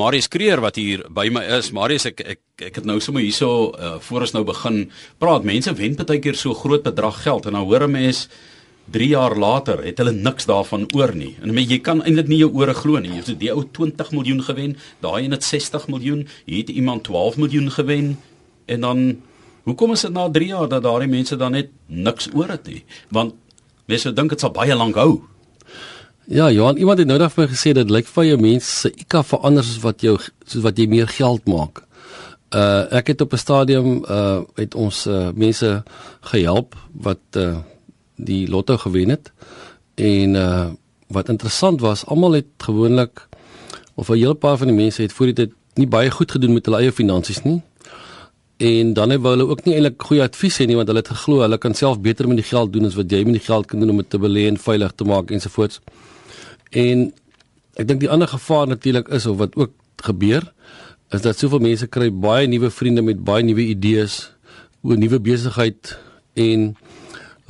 Marius Kreer wat hier by my is. Marius ek ek ek het nou sommer hierso uh, voor ons nou begin praat. Mense wen baie keer so groot bedrag geld en dan hoor 'n mens 3 jaar later het hulle niks daarvan oor nie. En jy kan eintlik nie jou ore glo nie. Jy het die ou 20 miljoen gewen, daai een het 60 miljoen, hier het iemand 12 miljoen gewen en dan hoekom is dit na 3 jaar dat daardie mense dan net niks oor het nie? Want mense dink dit sal baie lank hou. Ja, Johan, iemand het nou net vir my gesê dat lyk vir jou mense se IQ verander soos wat jou soos wat jy meer geld maak. Uh ek het op 'n stadium uh het ons uh, mense gehelp wat uh die lotto gewen het. En uh wat interessant was, almal het gewoonlik of 'n hele paar van die mense het voor die tyd nie baie goed gedoen met hulle eie finansies nie. En dan het hulle ook nie eintlik goeie advies hê nie want hulle het geglo hulle kan self beter met die geld doen as wat jy met die geld kan doen om dit te belê en veilig te maak ensovoorts. En ek dink die ander gevaar natuurlik is of wat ook gebeur is dat soveel mense kry baie nuwe vriende met baie nuwe idees oor nuwe besigheid en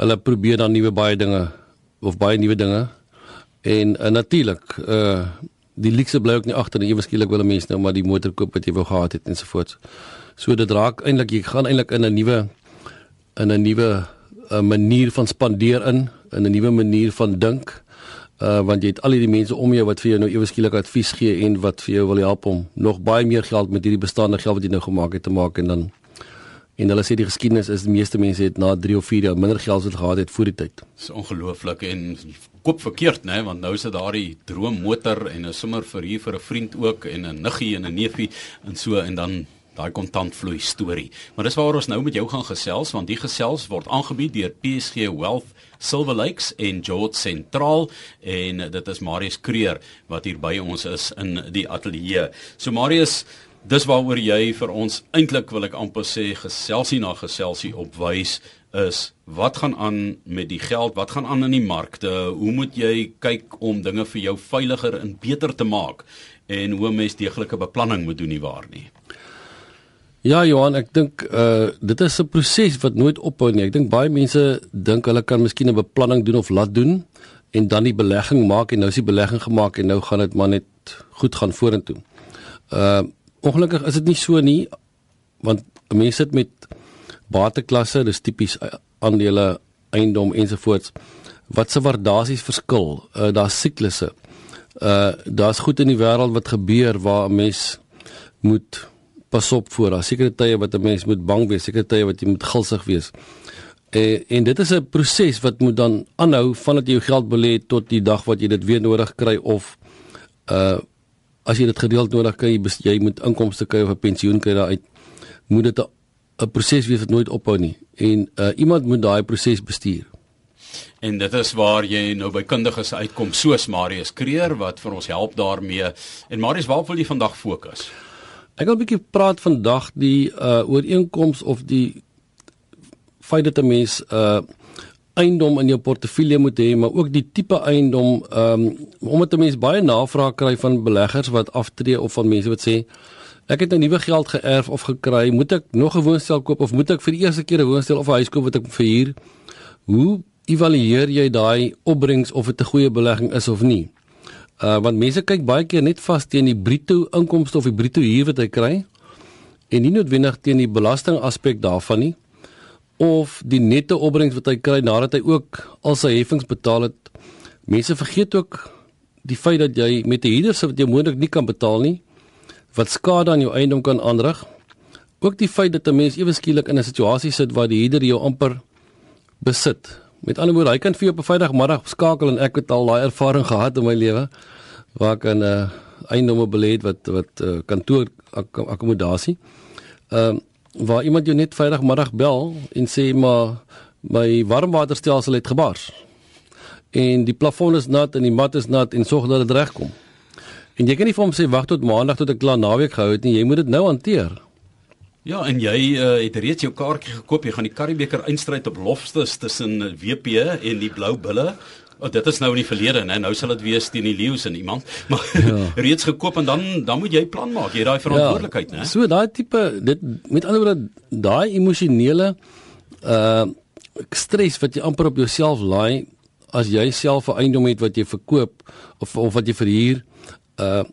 hulle probeer dan nuwe baie dinge of baie nuwe dinge. En uh, natuurlik uh die luxe bly ook nie agter en ewe skielik wil mense nou maar die motor koop wat jy wou gehad het ensovoorts. So dit raak eintlik jy gaan eintlik in 'n nuwe in 'n nuwe 'n uh, manier van spandeer in, in 'n nuwe manier van dink uh want jy het al hierdie mense om jou wat vir jou nou ewe skielik advies gee en wat vir jou wil help om nog baie meer geld met hierdie bestaande geld wat jy nou gemaak het te maak en dan en hulle sê die geskiedenis is die meeste mense het na 3 of 4 jaar minder geld wat gehad het voor die tyd. Dis ongelooflik en koop verkeerd nê want nou is dit daardie droommotor en 'n sommer vir hier vir 'n vriend ook en 'n niggie en 'n neefie en so en dan daai kontantvloei storie. Maar dis waaroor ons nou met jou gaan gesels want die gesels word aangebied deur PSG Wealth Silver Lakes en George Sentraal en dit is Marius Kreer wat hier by ons is in die ateljee. So Marius, dis waaroor jy vir ons eintlik wil ek amper sê geselsie na geselsie opwys is wat gaan aan met die geld? Wat gaan aan in die markte? Hoe moet jy kyk om dinge vir jou veiliger en beter te maak? En hoe mens deeglike beplanning moet doen nie waar nie. Ja Johan, ek dink uh dit is 'n proses wat nooit ophou nie. Ek dink baie mense dink hulle kan miskien 'n beplanning doen of laat doen en dan die belegging maak en nou is die belegging gemaak en nou gaan dit maar net goed gaan vorentoe. Uh ongelukkig is dit nie so nie want mense sit met bateklasse, dis tipies aandele, eiendom ensovoorts wat se waardasies verskil. Uh daar's siklusse. Uh daar's goed in die wêreld wat gebeur waar 'n mens moet pas op voor daar sekere tye wat 'n mens moet bang wees, sekere tye wat jy moet gulsig wees. En en dit is 'n proses wat moet dan aanhou vandat jy jou geld belê tot die dag wat jy dit weer nodig kry of uh as jy dit gereeld nodig kry, jy, jy moet inkomste kry of 'n pensioen kry daaruit, moet dit 'n proses wees wat nooit ophou nie. En uh iemand moet daai proses bestuur. En dit is waar jy nou by kundiges uitkom soos Marius Kreer wat vir ons help daarmee. En Marius, waar wil jy vandag fokus? Ek wil 'n bietjie praat vandag die uh ooreenkoms of die feit dat 'n mens uh eiendom in jou portefeulje moet hê, maar ook die tipe eiendom um omdat 'n mens baie navraag kry van beleggers wat aftree of van mense wat sê ek het nou nuwe geld geërf of gekry, moet ek nog 'n woonstel koop of moet ek vir die eerste keer 'n woonstel of 'n huis koop wat ek verhuur? Hoe evalueer jy daai opbrengs of dit 'n goeie belegging is of nie? Uh want mense kyk baie keer net vas teen die bruto inkomste of die bruto huur wat hy kry en nie noodwendig teen die belasting aspek daarvan nie of die nette opbrengs wat hy kry nadat hy ook al sy heffings betaal het. Mense vergeet ook die feit dat jy met 'n huurder wat jy moontlik nie kan betaal nie wat skade aan jou eiendom kan aanrig. Ook die feit dat 'n mens ewe skielik in 'n situasie sit waar die huurder jou amper besit. Met ander woorde, hy kan vir jou op 'n Vrydagmiddag skakel en ek het al daai ervaring gehad in my lewe waar ek 'n uh, eiendom belê het wat wat uh, kantoor ak akkommodasie. Ehm uh, waar iemand jou net Vrydagmiddag bel en sê maar my warmwaterstelsel het gebars. En die plafon is nat en die mat is nat en sorg dat dit regkom. En jy kan nie vir hom sê wag tot maandag tot ek klaar naweek gehou het nie, jy moet dit nou hanteer. Ja, en jy uh, het reeds jou kaartjie gekoop. Jy gaan die Karibeker eindstryd op Loftus tussen WP en die Blou Bulle. Oh, dit is nou in die verlede, né? Nou sal dit wees teen die Lions en iemand. Maar ja. reeds gekoop en dan dan moet jy plan maak. Jy daai verantwoordelikheid, ja. né? So daai tipe dit met ander woorde daai emosionele uh stres wat jy amper op jouself laai as jy self 'n eiendom het wat jy verkoop of of wat jy verhuur. Uh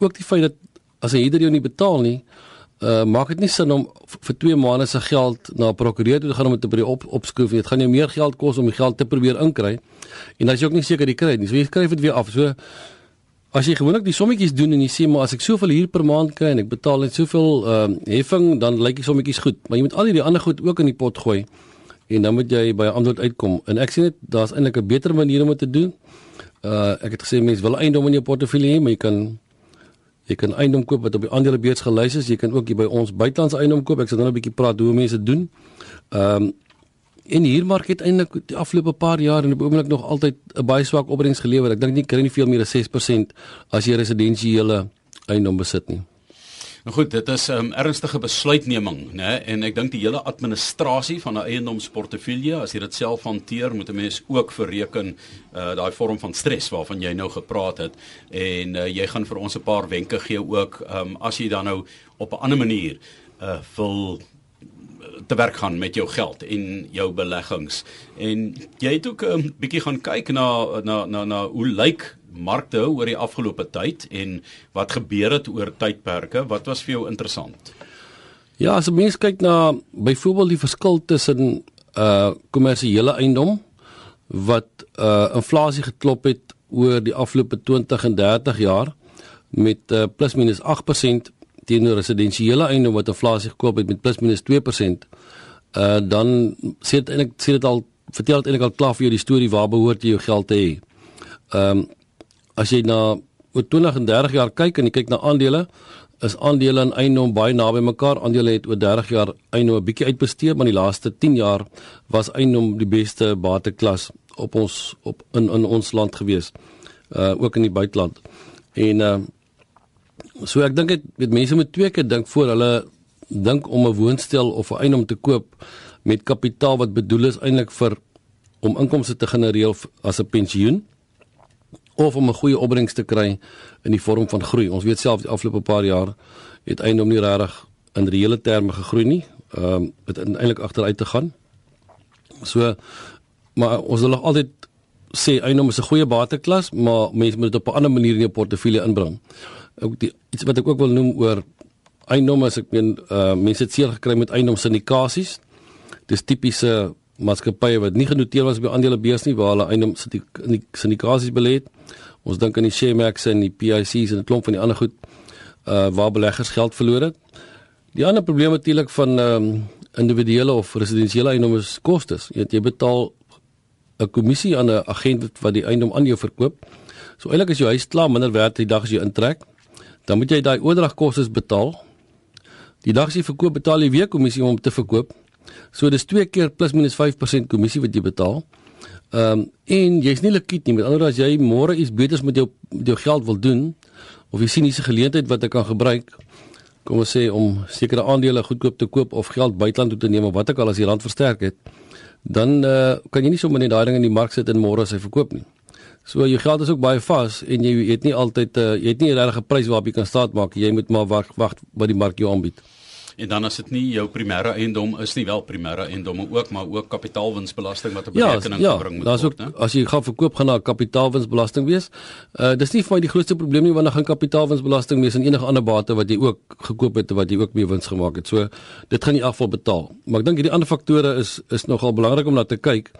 ook die feit dat as hy hierdie jou nie betaal nie, uh maak dit nie sin om vir 2 maande se geld na 'n prokureur toe te gaan om dit te by op opskroef nie. Dit gaan jou meer geld kos om die geld te probeer inkry. En as jy ook nie seker jy kry nie, so jy skryf dit weer af. So as jy gewoonlik die sommetjies doen en jy sê maar as ek soveel huur per maand kry en ek betaal net soveel ehm uh, heffing, dan lyk die sommetjies goed. Maar jy moet al hierdie ander goed ook in die pot gooi en dan moet jy by 'n antwoord uitkom. En ek sê net daar's eintlik 'n beter manier om dit te doen. Uh ek het gesê mense wil eiendom in jou portefeulje hê, maar jy kan Jy kan eiendom koop wat op die aandelebeurs gelys is. Jy kan ook hier by ons buitelandse eiendom koop. Ek sal nou 'n bietjie praat hoe mense doen. Ehm um, en hier mark het eintlik die afgelope paar jaar en op oomblik nog altyd 'n baie swak opbrengs gelewer. Ek dink nie kry nie veel meer as 6% as jy residensiële eiendom besit nie. Nou goed, dit is 'n um, ernstige besluitneming, né? En ek dink die hele administrasie van 'n eiendomsportefeulje, as jy dit self hanteer, moet 'n mens ook verreken uh daai vorm van stres waarvan jy nou gepraat het en uh, jy gaan vir ons 'n paar wenke gee ook um as jy dan nou op 'n ander manier uh wil te werk gaan met jou geld en jou beleggings. En jy het ook 'n um, bietjie gaan kyk na na na na hoe lyk markte oor die afgelope tyd en wat gebeur het oor tydperke? Wat was vir jou interessant? Ja, as 'n mens kyk na byvoorbeeld die verskil tussen uh kommersiële eiendom wat uh inflasie geklop het oor die afgelope 20 en 30 jaar met uh, plus minus 8% teenoor residensiële eiendom wat inflasie gekoop het met plus minus 2%. Uh dan sê dit eintlik sê dit al vertel dit eintlik al klaar vir jou die storie waar behoort jy jou geld te hê. Ehm um, as jy na oor 20 en 30 jaar kyk en jy kyk na aandele, is aandele en eiendom baie naby mekaar. Aandele het oor 30 jaar eiendom 'n bietjie uitbesteed, maar die laaste 10 jaar was eiendom die beste bateklas op ons op in in ons land gewees. Uh ook in die buiteland. En uh so ek dink dit mense moet twee keer dink voor hulle dink om 'n woonstel of 'n eiendom te koop met kapitaal wat bedoel is eintlik vir om inkomste te genereer as 'n pensioen of om 'n goeie opbrengs te kry in die vorm van groei. Ons weet self die afgelope paar jaar het eiendom nie regtig in reële terme gegroei nie. Ehm um, het eintlik agteruit te gaan. So maar ons wil nog altyd sê eiendom is 'n goeie bateklas, maar mense moet dit op 'n ander manier in jou portefeulje inbring. Ook die iets wat ek ook wil noem oor eiendom as ek meen uh mense het seer gekry met eiendom syndikasies. Dis tipiese maatskappye wat nie genoteer was by aandelebeurs nie waar hulle eiendom syndikasies belê het. Ons dink aan die Shemax en die PIC's en 'n klomp van die ander goed uh waar beleggers geld verloor het. Die ander probleem natuurlik van ehm um, individuele of residensiële eiendom is kostes. Jy weet jy betaal 'n kommissie aan 'n agent wat die eiendom aan jou verkoop. So eintlik as jou huis klaar minder werd die dag as jy intrek, dan moet jy daai oordragkoste betaal. Die dag as jy verkoop, betaal jy weer kommissie om te verkoop. So dis twee keer plus minus 5% kommissie wat jy betaal. Ehm um, en jy's nie likwid nie. Met ander woorde as jy môre iets beters met jou met jou geld wil doen of jy sien hierse geleentheid wat ek kan gebruik kom ons sê om sekere aandele goedkoop te koop of geld buiteland toe te neem of wat ook al as die rand versterk het, dan uh, kan jy nie sommer net daai ding in die mark sit en môre sy verkoop nie. So jou geld is ook baie vas en jy het nie altyd uh, jy het nie 'n regte prys waarop jy kan staat maak. Jy moet maar wag wag wat die mark jou aanbied en dan as dit nie jou primêre eiendom is nie wel primêre eiendom ook maar ook kapitaalwinsbelasting wat op berekening ja, gebring moet word. Ja, daar's ook as jy gaan verkoop gaan daar kapitaalwinsbelasting wees. Uh dis nie vir my die grootste probleem nie want dan gaan kapitaalwinsbelasting wees en enige ander bate wat jy ook gekoop het wat jy ook mee wins gemaak het. So dit gaan jy afval betaal. Maar ek dink hierdie ander faktore is is nogal belangrik om na te kyk.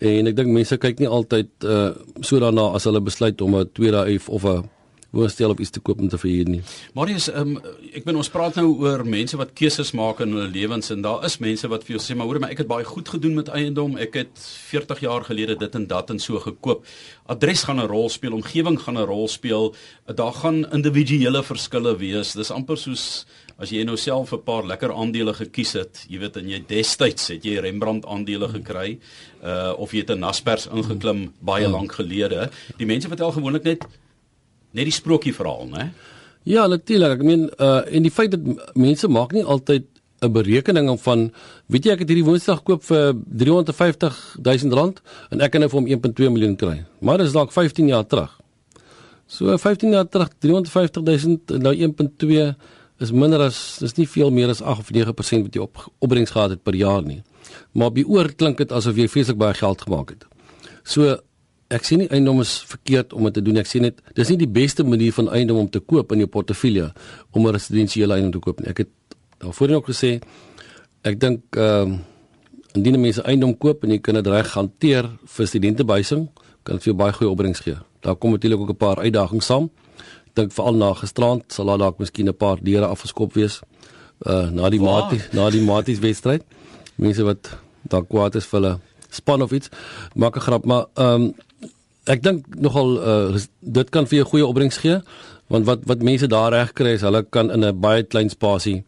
En ek dink mense kyk nie altyd uh so daarna as hulle besluit om 'n tweede huis of 'n woonstel of iets te koop om te verhuur nie. Marius, um, ek ben ons praat nou oor mense wat keuses maak in hulle lewens en daar is mense wat vir jou sê maar hoor maar ek het baie goed gedoen met eiendom. Ek het 40 jaar gelede dit en dat en so gekoop. Adres gaan 'n rol speel, omgewing gaan 'n rol speel. Daar gaan individuele verskille wees. Dis amper soos as jy nou self 'n paar lekker aandele gekies het, jy weet en jy destyds het jy Rembrandt aandele gekry, uh of jy het 'n Naspers ingeklim baie ja. lank gelede. Die mense vertel gewoonlik net net die sprokie verhaal, né? Ja, natuurlik. Ek meen uh en die feit dat mense maak nie altyd 'n berekening van weet jy ek het hierdie woonstel gekoop vir 350 000 rand en ek kan nou vir hom 1.2 miljoen kry. Maar dis dalk 15 jaar terug. So 15 jaar terug 350 000 nou 1.2 is minder as dis nie veel meer as 8 of 9% wat jy op opbrengs gehad het per jaar nie. Maar by oor klink dit asof jy feeslik baie geld gemaak het. So ek sien nie eiendom is verkeerd om dit te doen. Ek sien net dis nie die beste manier van eiendom om te koop in jou portefeulje om 'n residensiële eiendom te koop nie. Ek het daarvoor ook gesê ek dink ehm uh, indien mense eiendom koop en jy kan dit reg hanteer vir studentebehuising, kan dit vir jou baie goeie opbrengs gee. Daar kom natuurlik ook 'n paar uitdagings saam. Ek dink veral na gisterand sal daar dalk miskien 'n paar deure afgeskop wees uh na die maties na die maties wedstryd. Mense wat dalk kwaad is vir hulle span of iets. Maak 'n grap, maar ehm um, ek dink nogal uh, dit kan vir jou goeie opbrengs gee want wat wat mense daar reg kry is hulle kan in 'n baie klein spasie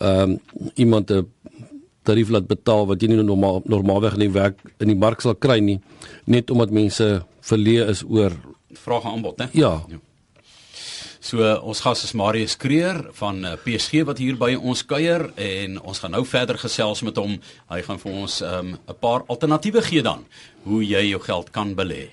ehm um, iemand 'n tarief laat betaal wat jy nie normaal normaalweg in die werk in die mark sal kry nie net omdat mense verleë is oor vraag en aanbod, né? Ja. ja. So ons gas is Marius Kreer van uh, PSG wat hier by ons kuier en ons gaan nou verder gesels met hom. Hy gaan vir ons 'n um, paar alternatiewe gee dan hoe jy jou geld kan belê.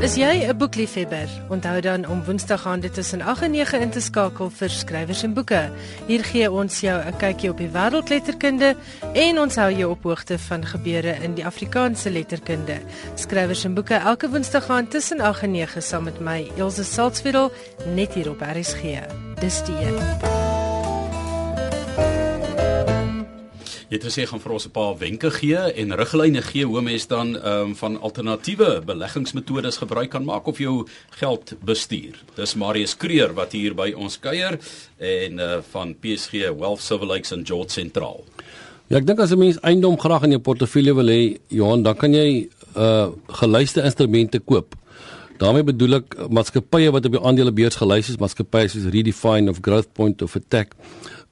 Is jy 'n boekliefhebber? Onthou dan om Woensdag aande tussen 8 en 9 in te skakel vir skrywers en boeke. Hier gee ons jou 'n kykie op die wêreldletterkunde en ons hou jou op hoogte van gebeure in die Afrikaanse letterkunde. Skrywers en boeke elke Woensdag aand tussen 8 en 9 saam met my Elsje Salzwetel net hier op RSG. Dis die een. Jy het gesê gaan vir ons 'n paar wenke gee en riglyne gee hoe mense dan ehm um, van alternatiewe beleggingsmetodes gebruik kan maak of jou geld bestuur. Dis Marius Kreer wat hier by ons kuier en uh, van PSG Wealth Silver Lakes en George Sentraal. Ja, ek dink as 'n mens eiendom graag in jou portefeulje wil hê, Johan, dan kan jy uh geluiste instrumente koop. daarmee bedoel ek maatskappye wat op die aandelebeurs gelys is, maatskappye soos Redefine of Growthpoint of Attack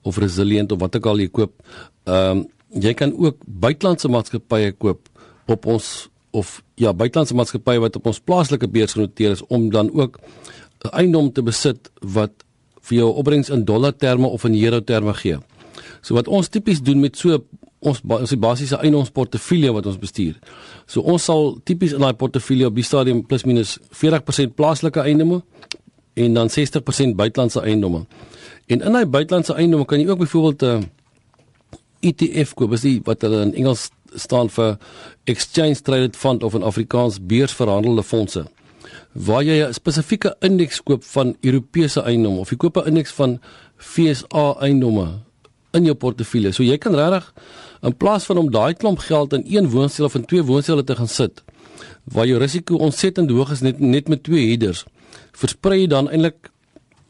of Resilient of wat ook al jy koop. Ehm um, jy kan ook buitelandse maatskappye koop op ons of ja, buitelandse maatskappye wat op ons plaaslike beurs genoteer is om dan ook eiendom te besit wat vir jou opbrengs in dollar terme of in euro terme gee. So wat ons tipies doen met so ons ons die basiese eiendomsportefeulje wat ons bestuur. So ons sal tipies in daai portefeulje op die stadium plus minus 40% plaaslike eiendomme en dan 60% buitelandse eiendomme. En in daai buitelandse eiendomme kan jy ook byvoorbeeld 'n uh, ETF koop, is die wat hulle in Engels staan vir Exchange Traded Fund of in Afrikaans beursverhandelde fondse. Waar jy 'n spesifieke indeks koop van Europese eiendomme of jy koop 'n indeks van FSA eiendomme in jou portefeulje. So jy kan regtig in plaas van om daai klomp geld in een woonstel of in twee woonstelle te gaan sit waar jou risiko ontsettend hoog is net net met twee headers, versprei jy dan eintlik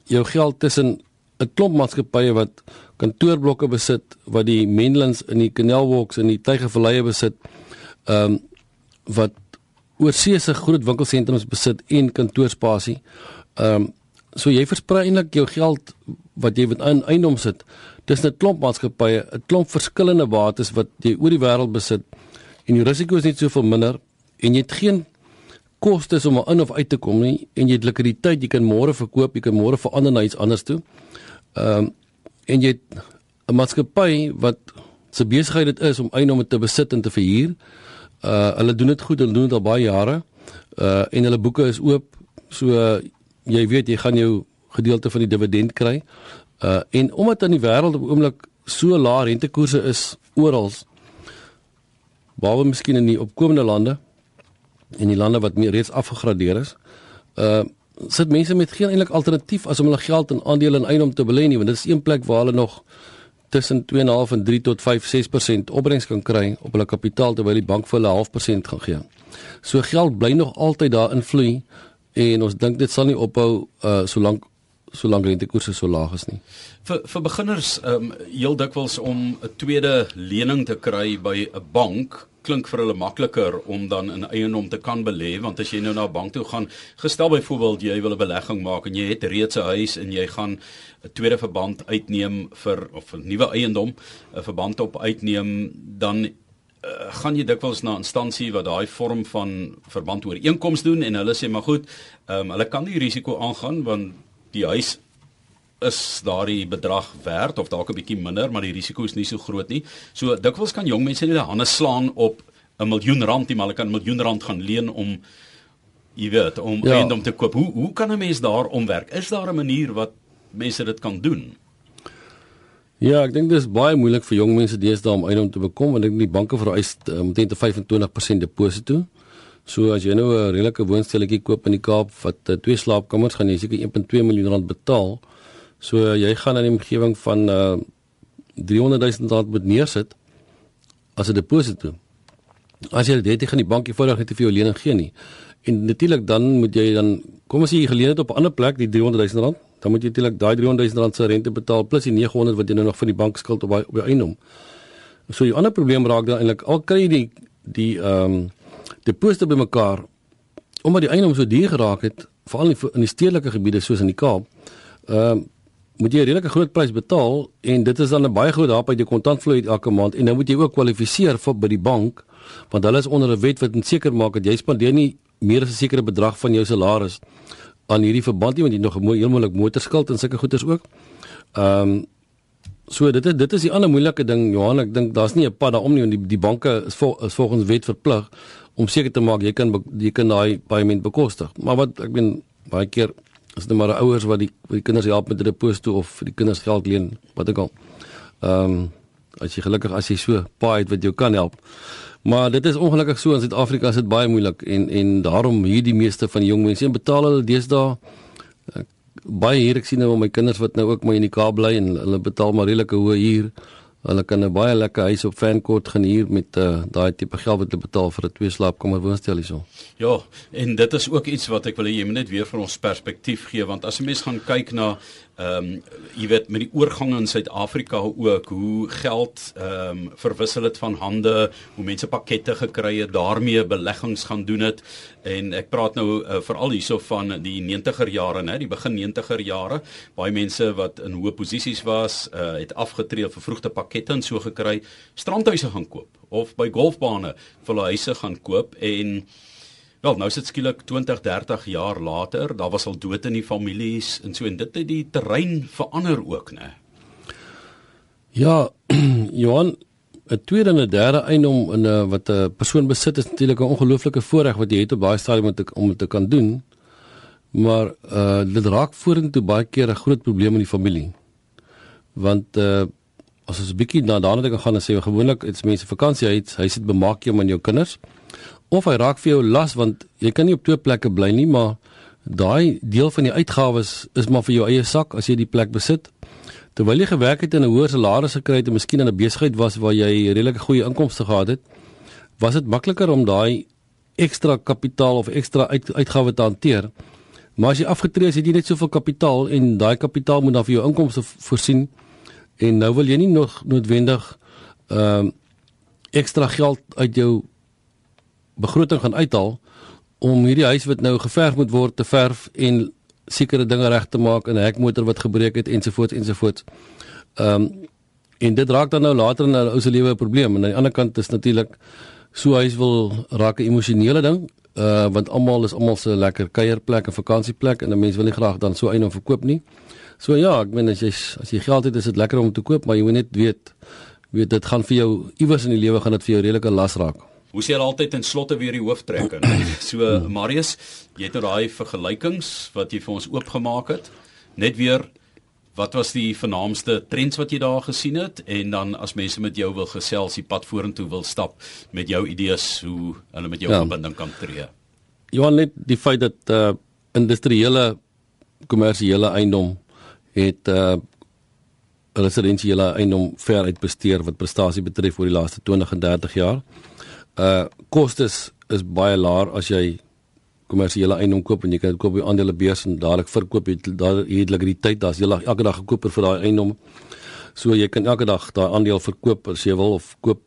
jou geld tussen 'n klomp maatskappye wat kantoorblokke besit, wat die Menlands in die Canal Walks in die Tygervalleie besit, ehm um, wat oorsee se groot winkelsentrums besit en kantoorspasie. Ehm um, so jy versprei eintlik jou geld wat jy met in eiendom sit. Dis 'n klomp maatskappye, 'n klomp verskillende bates wat jy oor die wêreld besit en die risiko is net soveel minder en jy het geen kostes om in of uit te kom nie en jy het likwiditeit, jy kan môre verkoop, jy kan môre verander na iets anders toe. Ehm um, en jy 'n maatskappy wat se besigheid dit is om eiendomme te besit en te verhuur. Uh hulle doen dit goed, hulle doen dit al baie jare. Uh en hulle boeke is oop. So uh, jy weet jy gaan jou gedeelte van die dividend kry. Uh en omdat in die wêreld op oomblik so lae rentekoerse is oral behalwe miskien in die opkomende lande en die lande wat meer reeds afgegradeer is. Uh sit mense met geen eintlik alternatief as om hulle geld in aandele en eiendom te belê nie want dit is een plek waar hulle nog tussen 2.5 en 3 tot 5 6% opbrengs kan kry op hulle kapitaal terwyl die bank vir hulle 0.5% gaan gee. So geld bly nog altyd daar invloei en ons dink dit sal nie ophou uh solank solank rentekoerse so laag is nie. Vir vir beginners ehm um, heel dikwels om 'n tweede lening te kry by 'n bank klink vir hulle makliker om dan in eiendom te kan belê want as jy nou na 'n bank toe gaan gestel byvoorbeeld jy wil 'n belegging maak en jy het reeds 'n huis en jy gaan 'n tweede verband uitneem vir of 'n nuwe eiendom 'n verband op uitneem dan uh, gaan jy dikwels na 'n instansie wat daai vorm van verband ooreenkoms doen en hulle sê maar goed um, hulle kan nie risiko aangaan want die huis is daardie bedrag werd of dalk 'n bietjie minder, maar die risiko is nie so groot nie. So dikwels kan jong mense net hande slaan op 'n miljoen rand, maar hulle kan 'n miljoen rand gaan leen om jy weet, om ja. eiendom te koop. Hoe hoe kan 'n mens daar omwerk? Is daar 'n manier wat mense dit kan doen? Ja, ek dink dit is baie moeilik vir jong mense deesdae om eiendom te bekom want ek dink die banke vereis uh, omtrent 25% deposito. So as jy nou 'n redelike woonstelletjie koop in die Kaap wat uh, twee slaapkamers gaan jy seker 1.2 miljoen rand betaal. So jy gaan in die omgewing van uh, 300 000 rand moet neersit as 'n deposito. As jy dit het, gaan die bank eenvoudig net vir jou lening gee nie. En natuurlik dan moet jy dan kom as jy geleen het op 'n ander plek die 300 000 rand, dan moet jy natuurlik daai 300 000 rand se rente betaal plus die 900 wat jy nou nog van die bank skuld op op jou eiendom. So die ander probleem raak dan eintlik al kry jy die die ehm um, deposito bymekaar omdat die eiendom so duur geraak het, veral in die stedelike gebiede soos in die Kaap. Ehm um, moet jy 'n redelike groot prys betaal en dit is dan 'n baie groot help uit jou kontantvloei elke maand en nou moet jy ook kwalifiseer vir by die bank want hulle is onder 'n wet wat seker maak dat jy spandeer nie meer as 'n sekere bedrag van jou salaris aan hierdie verband nie want jy nog 'n heel moontlik motorskuld en sulke goederes ook. Ehm um, so dit is dit is die ander moeilike ding Johan ek dink daar's nie 'n pad daarom nie want die die banke is, vol, is volgens wet verplig om seker te maak jy kan jy kan daai payment bekostig. Maar wat ek bedoel baie keer is dit maar ouers wat die wat die kinders help met 'n deposito of vir die kinders geld leen wat ek al. Ehm um, as jy gelukkig as jy so paai het wat jou kan help. Maar dit is ongelukkig so in Suid-Afrika is dit baie moeilik en en daarom hierdie meeste van die jong mense betaal hulle deesdae baie hier ek sien nou my kinders wat nou ook maar in die Kaap bly en hulle betaal maar redelike hoë huur. Hulle kan 'n baie lekker huis op Vancouver gaan huur met uh, daai tipe geld wat hulle betaal vir 'n twee slaapkamer woonstel hierso. Ja, en dit is ook iets wat ek wil hê jy moet net weer vir ons perspektief gee want as 'n mens gaan kyk na ehm um, jy weet met die oorgang in Suid-Afrika ook hoe geld ehm um, verwissel het van hande, hoe mense pakkette gekry het, daarmee beleggings gaan doen het en ek praat nou uh, veral hierso van die 90er jare, né, die begin 90er jare. Baie mense wat in hoë posisies was, uh, het afgetree of vervroegde pakkette en so gekry, strandhuise gaan koop of by golfbane vir hulle huise gaan koop en Wel, nou sit skielik 20, 30 jaar later, daar was al dood in die families en so en dit het die terrein verander ook, né? Ja, Johan, 'n tweede en 'n derde eiendom in 'n wat 'n persoon besit is natuurlik 'n ongelooflike voorreg wat jy het op baie stadium om te om te kan doen. Maar uh dit raak vorentoe baie keer 'n groot probleem in die familie. Want uh as ons 'n bietjie na daarna te gaan en sê gewoonlik is mense vakansie uit, hy sit bemaak jy met jou kinders of hy raak vir jou las want jy kan nie op twee plekke bly nie, maar daai deel van die uitgawes is maar vir jou eie sak as jy die plek besit. Terwyl jy gewerk het en 'n hoër salaris gekry het en miskien in 'n besigheid was waar jy redelike goeie inkomste gehad het, was dit makliker om daai ekstra kapitaal of ekstra uit, uitgawe te hanteer. Maar as jy afgetree is, het jy net soveel kapitaal en daai kapitaal moet dan vir jou inkomste voorsien en nou wil jy nie nog noodwendig ehm uh, ekstra geld uit jou begroting gaan uithaal om hierdie huis wat nou geverf moet word te verf en sekere dinge reg te maak in 'n hekmotor wat gebreek het ensovoorts ensovoorts. Ehm um, en dit raak dan nou later in 'n ou se lewe 'n probleem en aan die ander kant is natuurlik so huis wil raak 'n emosionele ding uh want almal is almal se lekker kuierplek en vakansieplek en 'n mens wil nie graag dan so eiendom verkoop nie. So ja, ek meen as jy as jy geld het is dit lekker om te koop, maar jy moet net weet weet dit gaan vir jou iewers in die lewe gaan dit vir jou redelike las raak. Hoe sê jy altyd in slotte weer die hooftrekker? So Marius, jy het nou daai vergelykings wat jy vir ons oopgemaak het. Net weer wat was die vernaamste trends wat jy daar gesien het en dan as mense met jou wil gesels, die pad vorentoe wil stap met jou idees hoe hulle met jou ja. verbinding kan tree. Johan net die feit dat uh industriële kommersiële eiendom het uh residensiële eiendom ver uitbesteer wat prestasie betref oor die laaste 20 en 30 jaar uh kostes is baie laer as jy kommersiële eiendom koop en jy kan koop by aandele beurs en dadelik verkoop. Jy daar het likwiditeit daar's jy elke dag gekoop vir daai eiendom. So jy kan elke dag daai aandeel verkoop as jy wil of koop.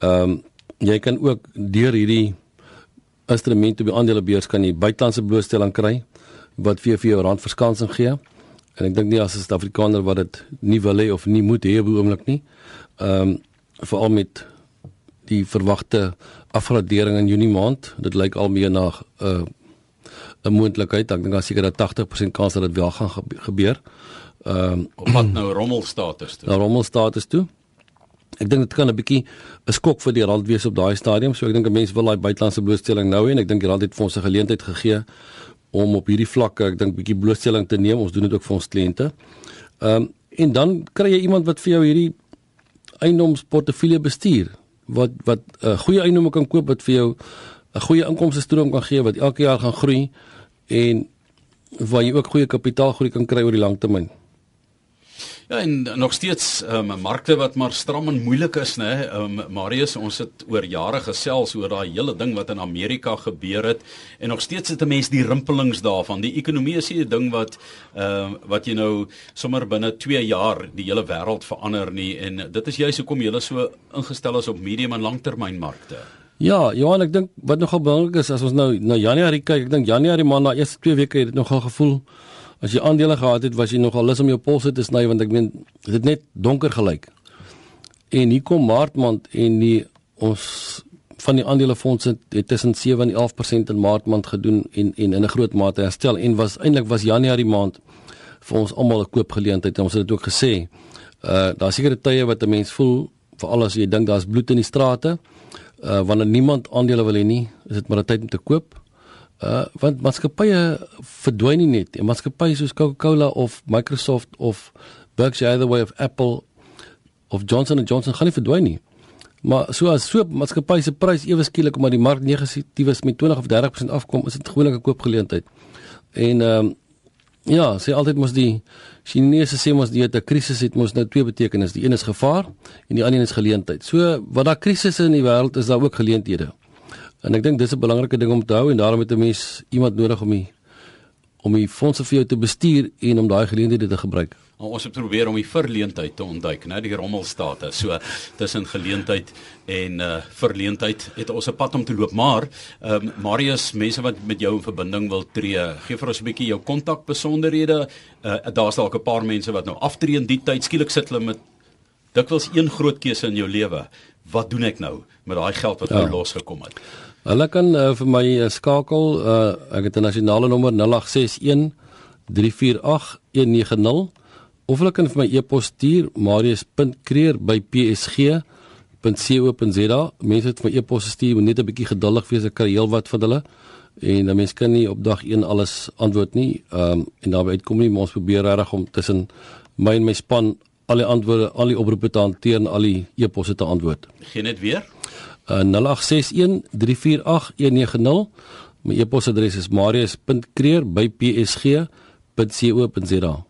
Ehm um, jy kan ook deur hierdie instrumente by aandele beurs kan jy buitelandse blootstelling kry wat vir vir jou randverskansing gee. En ek dink nie as 'n Suid-Afrikaner wat dit nie wil hê of nie moet hê op oomblik nie. Ehm um, veral met die verwagte afgradering in Junie maand. Dit lyk al meer na 'n uh, 'n moontlikheid. Ek dink daar seker dat 80% kans dat dit wel gaan gebeur. Ehm um, wat nou rommelstatus toe. Nou rommelstatus toe. Ek dink dit kan 'n bietjie 'n skok vir die rand wees op daai stadium. So ek dink mense wil daai buitelandse blootstelling nou hê en ek dink die rand het vir ons 'n geleentheid gegee om op hierdie vlakke ek dink bietjie blootstelling te neem. Ons doen dit ook vir ons kliënte. Ehm um, en dan kry jy iemand wat vir jou hierdie eiendomsportefeulje bestuur wat wat 'n uh, goeie eiendom kan koop wat vir jou 'n goeie inkomste stroom kan gee wat elke jaar gaan groei en waar jy ook goeie kapitaalgroei kan kry oor die lang termyn. Ja en nog steeds ehm um, markte wat maar stram en moeilik is nê. Ehm um, Marius, ons het oor jare gesels oor daai hele ding wat in Amerika gebeur het en nog steeds het 'n mens die rimpelings daarvan. Die ekonomie is 'n ding wat ehm uh, wat jy nou sommer binne 2 jaar die hele wêreld verander nie en dit is juist hoekom jy so ingestel is op medium en langtermynmarkte. Ja, Johan, ek dink wat nogal belangrik is as ons nou na Januarie kyk, ek dink Januarie maand na eerste 2 weke het dit nogal gevoel as jy aandele gehad het, was jy nogal lus om jou polse te sny want ek meen dit het net donker gelyk. En hier kom Maart maand en die ons van die aandelefondse het tussen 7 en 11% in Maart maand gedoen en en in 'n groot mate herstel en was eintlik was Januarie maand vir ons almal 'n koopgeleentheid en ons het dit ook gesê. Uh daar sekerre tye wat 'n mens voel veral as jy dink daar's bloed in die strate. Uh wanneer niemand aandele wil hê nie, is dit maar 'n tyd om te koop. Uh want maatskappye verdwyn nie net. Maatskappye soos Coca-Cola of Microsoft of Berkshire Hathaway of Apple of Johnson & Johnson gaan nie verdwyn nie. Maar so as so maatskappye se prys ewe skielik omdat die mark negatief is met 20 of 30% afkom, is dit gewoonlik 'n koopgeleentheid. En ehm um, ja, sê altyd mos die Chinese sê mos die 'n krisis het mos nou twee betekenisse. Die een is gevaar en die ander een is geleentheid. So wat daar krisisse in die wêreld is, daar ook geleenthede. En ek dink dis 'n belangrike ding om te hou en daarom het 'n mens iemand nodig om die om die fondse vir jou te bestuur en om daai geleenthede te gebruik. Nou, ons het probeer om die verleentheid te ontduik, né, die rommelstate. So tussen geleentheid en uh verleentheid het ons 'n pad om te loop, maar ehm um, Marius, mense wat met jou in verbinding wil tree, gee vir ons 'n bietjie jou kontak besonderhede. Uh daar's dalk 'n paar mense wat nou aftree in die tyd. Skielik sit hulle met dikwels een groot keuse in jou lewe. Wat doen ek nou met daai geld wat ja. nou losgekom het? Hulle kan uh, vir my uh, skakel uh, ek het 'n nasionale nommer 0861 348 190 of hulle kan vir my e-pos stuur marius.kreer@psg.co.za mense het vir my e-pos stuur moet net 'n bietjie geduldig wees ek kry heelwat van hulle en dan mense kan nie op dag 1 alles antwoord nie um, en daarby uitkom nie maar ons probeer regtig om tussen my en my span al die antwoorde al die oproepe te hanteer en al die e-posse te antwoord. Gee net weer uh, 0861348190. My e-posadres is marius.kreer@psg.co.za.